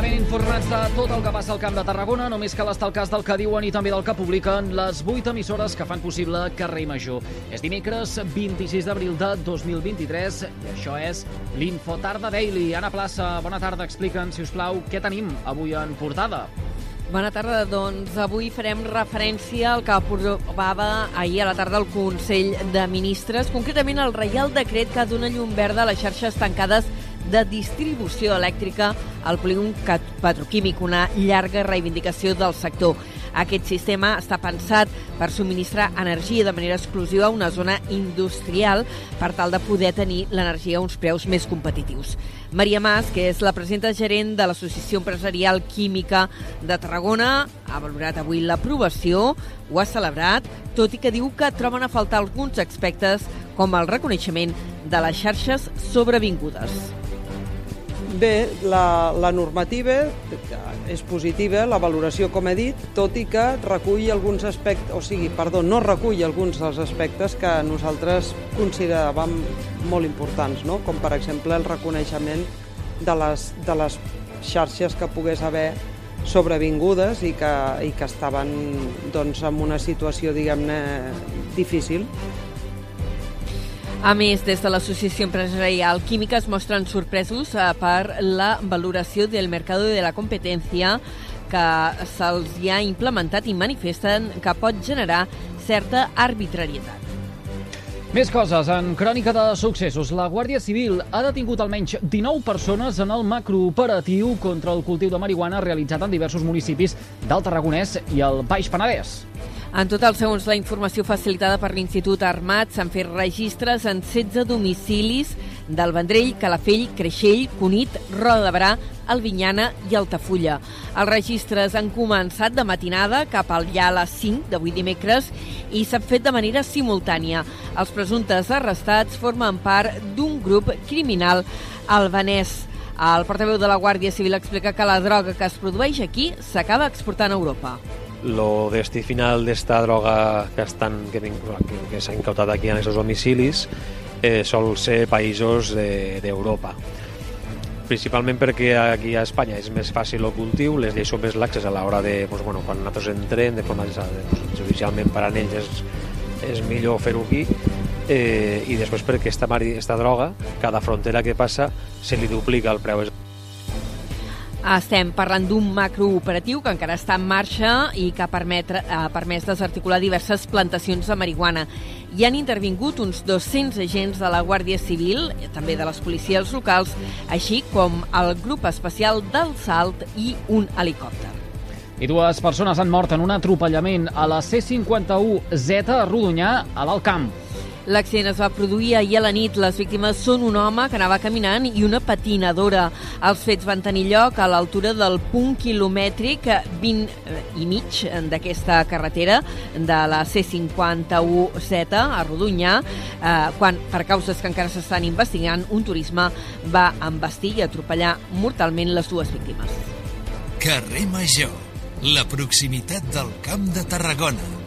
informats de tot el que passa al Camp de Tarragona, només cal estar al cas del que diuen i també del que publiquen les 8 emissores que fan possible Carrer Major. És dimecres 26 d'abril de 2023 i això és l'Infotarda Daily. Anna Plaça, bona tarda. Explica'ns, si us plau, què tenim avui en portada. Bona tarda, doncs avui farem referència al que aprovava ahir a la tarda el Consell de Ministres, concretament el Reial Decret que dona llum verda a les xarxes tancades de distribució elèctrica al polígon petroquímic, una llarga reivindicació del sector. Aquest sistema està pensat per subministrar energia de manera exclusiva a una zona industrial per tal de poder tenir l'energia a uns preus més competitius. Maria Mas, que és la presidenta gerent de l'Associació Empresarial Química de Tarragona, ha valorat avui l'aprovació, ho ha celebrat, tot i que diu que troben a faltar alguns aspectes com el reconeixement de les xarxes sobrevingudes. Bé, la, la normativa és positiva, la valoració, com he dit, tot i que recull alguns aspectes, o sigui, perdó, no recull alguns dels aspectes que nosaltres consideràvem molt importants, no? com per exemple el reconeixement de les, de les xarxes que pogués haver sobrevingudes i que, i que estaven doncs, en una situació, diguem-ne, difícil a més, des de l'Associació Empresarial Química es mostren sorpresos eh, per la valoració del mercat de la competència que se'ls ha implementat i manifesten que pot generar certa arbitrarietat. Més coses. En crònica de successos, la Guàrdia Civil ha detingut almenys 19 persones en el macrooperatiu contra el cultiu de marihuana realitzat en diversos municipis del Tarragonès i el Baix Penedès. En total, segons la informació facilitada per l'Institut Armat, s'han fet registres en 16 domicilis del Vendrell, Calafell, Creixell, Cunit, Roda de Brà, Albinyana i Altafulla. Els registres han començat de matinada cap al ja a les 5 d'avui dimecres i s'han fet de manera simultània. Els presumptes arrestats formen part d'un grup criminal albanès. El portaveu de la Guàrdia Civil explica que la droga que es produeix aquí s'acaba exportant a Europa lo destí final d'esta droga que, estan, que, que s'ha incautat aquí en aquests domicilis eh, sol ser països d'Europa. De, principalment perquè aquí a Espanya és més fàcil el cultiu, les lleis són més laxes a l'hora de, doncs, bueno, quan nosaltres entrem, de forma doncs, judicialment per a ells és, és millor fer-ho aquí, eh, i després perquè esta, esta droga, cada frontera que passa, se li duplica el preu. Estem parlant d'un macrooperatiu que encara està en marxa i que ha, permet, ha permès desarticular diverses plantacions de marihuana. Hi han intervingut uns 200 agents de la Guàrdia Civil, també de les policies locals, així com el grup especial del Salt i un helicòpter. I dues persones han mort en un atropellament a la C51Z a Rodonyà, a l'Alt Camp. L'accident es va produir ahir a la nit. Les víctimes són un home que anava caminant i una patinadora. Els fets van tenir lloc a l'altura del punt quilomètric 20 eh, i mig d'aquesta carretera de la C51Z a Rodonyà, eh, quan, per causes que encara s'estan investigant, un turisme va embestir i atropellar mortalment les dues víctimes. Carrer Major, la proximitat del Camp de Tarragona.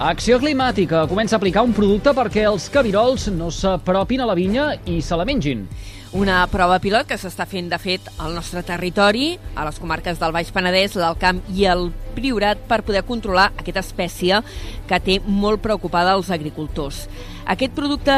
Acció Climàtica comença a aplicar un producte perquè els cabirols no s'apropin a la vinya i se la mengin. Una prova pilot que s'està fent, de fet, al nostre territori, a les comarques del Baix Penedès, l'Alt Camp i el Priorat, per poder controlar aquesta espècie que té molt preocupada els agricultors. Aquest producte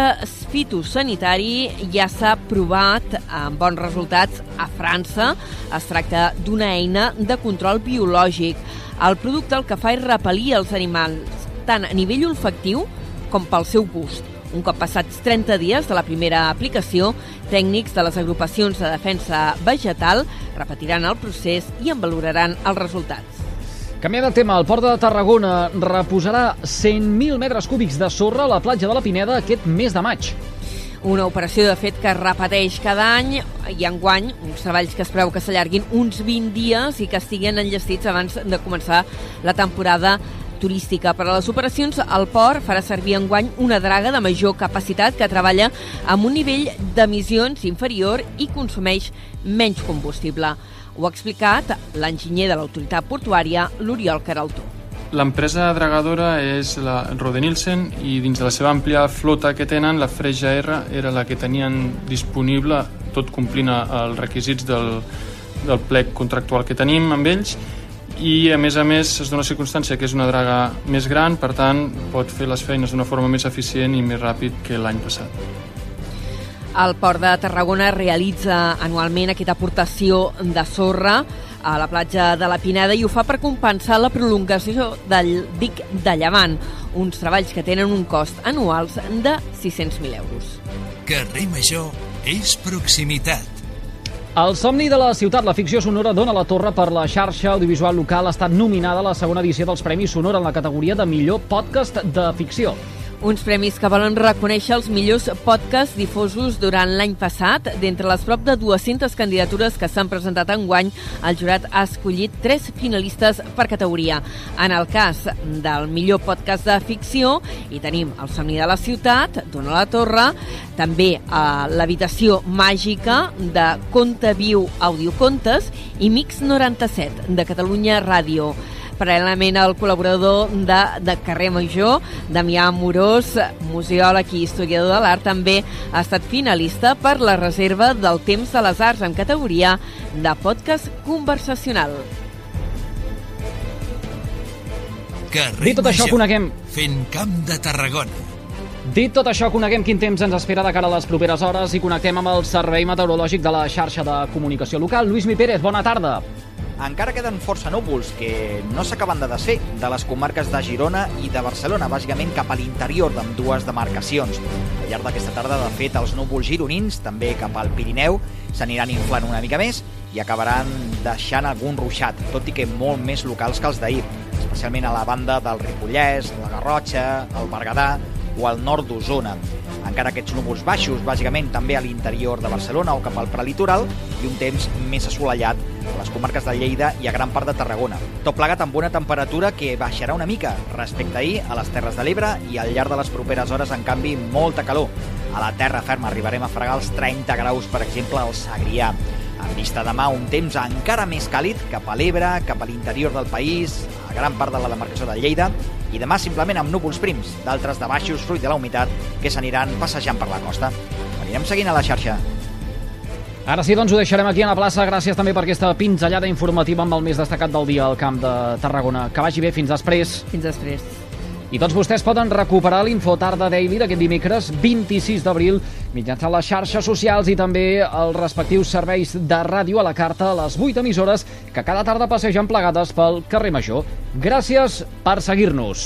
fitosanitari ja s'ha provat amb bons resultats a França. Es tracta d'una eina de control biològic. El producte el que fa és repel·lir els animals tant a nivell olfactiu com pel seu gust. Un cop passats 30 dies de la primera aplicació, tècnics de les agrupacions de defensa vegetal repetiran el procés i en valoraran els resultats. Canviant de tema, el Port de Tarragona reposarà 100.000 metres cúbics de sorra a la platja de la Pineda aquest mes de maig. Una operació, de fet, que es repeteix cada any i enguany uns treballs que es preveu que s'allarguin uns 20 dies i que estiguin enllestits abans de començar la temporada turística. Per a les operacions, el port farà servir enguany una draga de major capacitat que treballa amb un nivell d'emissions inferior i consumeix menys combustible. Ho ha explicat l'enginyer de l'autoritat portuària, l'Oriol Caraltó. L'empresa dragadora és la Rodenilsen i dins de la seva àmplia flota que tenen, la Freja R era la que tenien disponible, tot complint els requisits del, del plec contractual que tenim amb ells i a més a més es dona circumstància que és una draga més gran, per tant pot fer les feines d'una forma més eficient i més ràpid que l'any passat. El Port de Tarragona realitza anualment aquesta aportació de sorra a la platja de la Pineda i ho fa per compensar la prolongació del dic de Llevant, uns treballs que tenen un cost anuals de 600.000 euros. Carrer Major és proximitat. El somni de la ciutat, la ficció sonora, dona la torre per la xarxa audiovisual local. Ha estat nominada a la segona edició dels Premis Sonora en la categoria de millor podcast de ficció. Uns premis que volen reconèixer els millors podcasts difosos durant l'any passat. D'entre les prop de 200 candidatures que s'han presentat en guany, el jurat ha escollit tres finalistes per categoria. En el cas del millor podcast de ficció, hi tenim El somni de la ciutat, Dona la Torre, també a l'habitació màgica de Conte Viu Audiocontes i Mix 97 de Catalunya Ràdio. Paral·lelament al col·laborador de, de Carrer Major, Damià Morós, museòleg i historiador de l'art, també ha estat finalista per la reserva del Temps de les Arts en categoria de podcast conversacional. Carrer Dit tot això, Major, coneguem Fent camp de Tarragona. Dit tot això, coneguem quin temps ens espera de cara a les properes hores i connectem amb el Servei Meteorològic de la xarxa de comunicació local. Lluís Mi Pérez, bona tarda. Encara queden força núvols que no s'acaben de desfer de les comarques de Girona i de Barcelona, bàsicament cap a l'interior d'ambdues demarcacions. Al llarg d'aquesta tarda, de fet, els núvols gironins, també cap al Pirineu, s'aniran inflant una mica més i acabaran deixant algun ruixat, tot i que molt més locals que els d'ahir, especialment a la banda del Ripollès, la Garrotxa, el Berguedà o al nord d'Osona. Encara aquests núvols baixos, bàsicament també a l'interior de Barcelona o cap al prelitoral, i un temps més assolellat a les comarques de Lleida i a gran part de Tarragona. Tot plegat amb una temperatura que baixarà una mica respecte a ahir a les Terres de l'Ebre i al llarg de les properes hores, en canvi, molta calor. A la terra ferma arribarem a fregar els 30 graus, per exemple, al Segrià. En vista demà, un temps encara més càlid cap a l'Ebre, cap a l'interior del país, gran part de la demarcació de Lleida, i demà simplement amb núvols prims, d'altres de baixos fruit de la humitat que s'aniran passejant per la costa. Anirem seguint a la xarxa. Ara sí, doncs ho deixarem aquí a la plaça. Gràcies també per aquesta pinzellada informativa amb el més destacat del dia al Camp de Tarragona. Que vagi bé, fins després. Fins després. I tots vostès poden recuperar l'Infotarda Daily d'aquest dimecres 26 d'abril mitjançant les xarxes socials i també els respectius serveis de ràdio a la carta a les 8 emissores que cada tarda passegen plegades pel carrer Major. Gràcies per seguir-nos.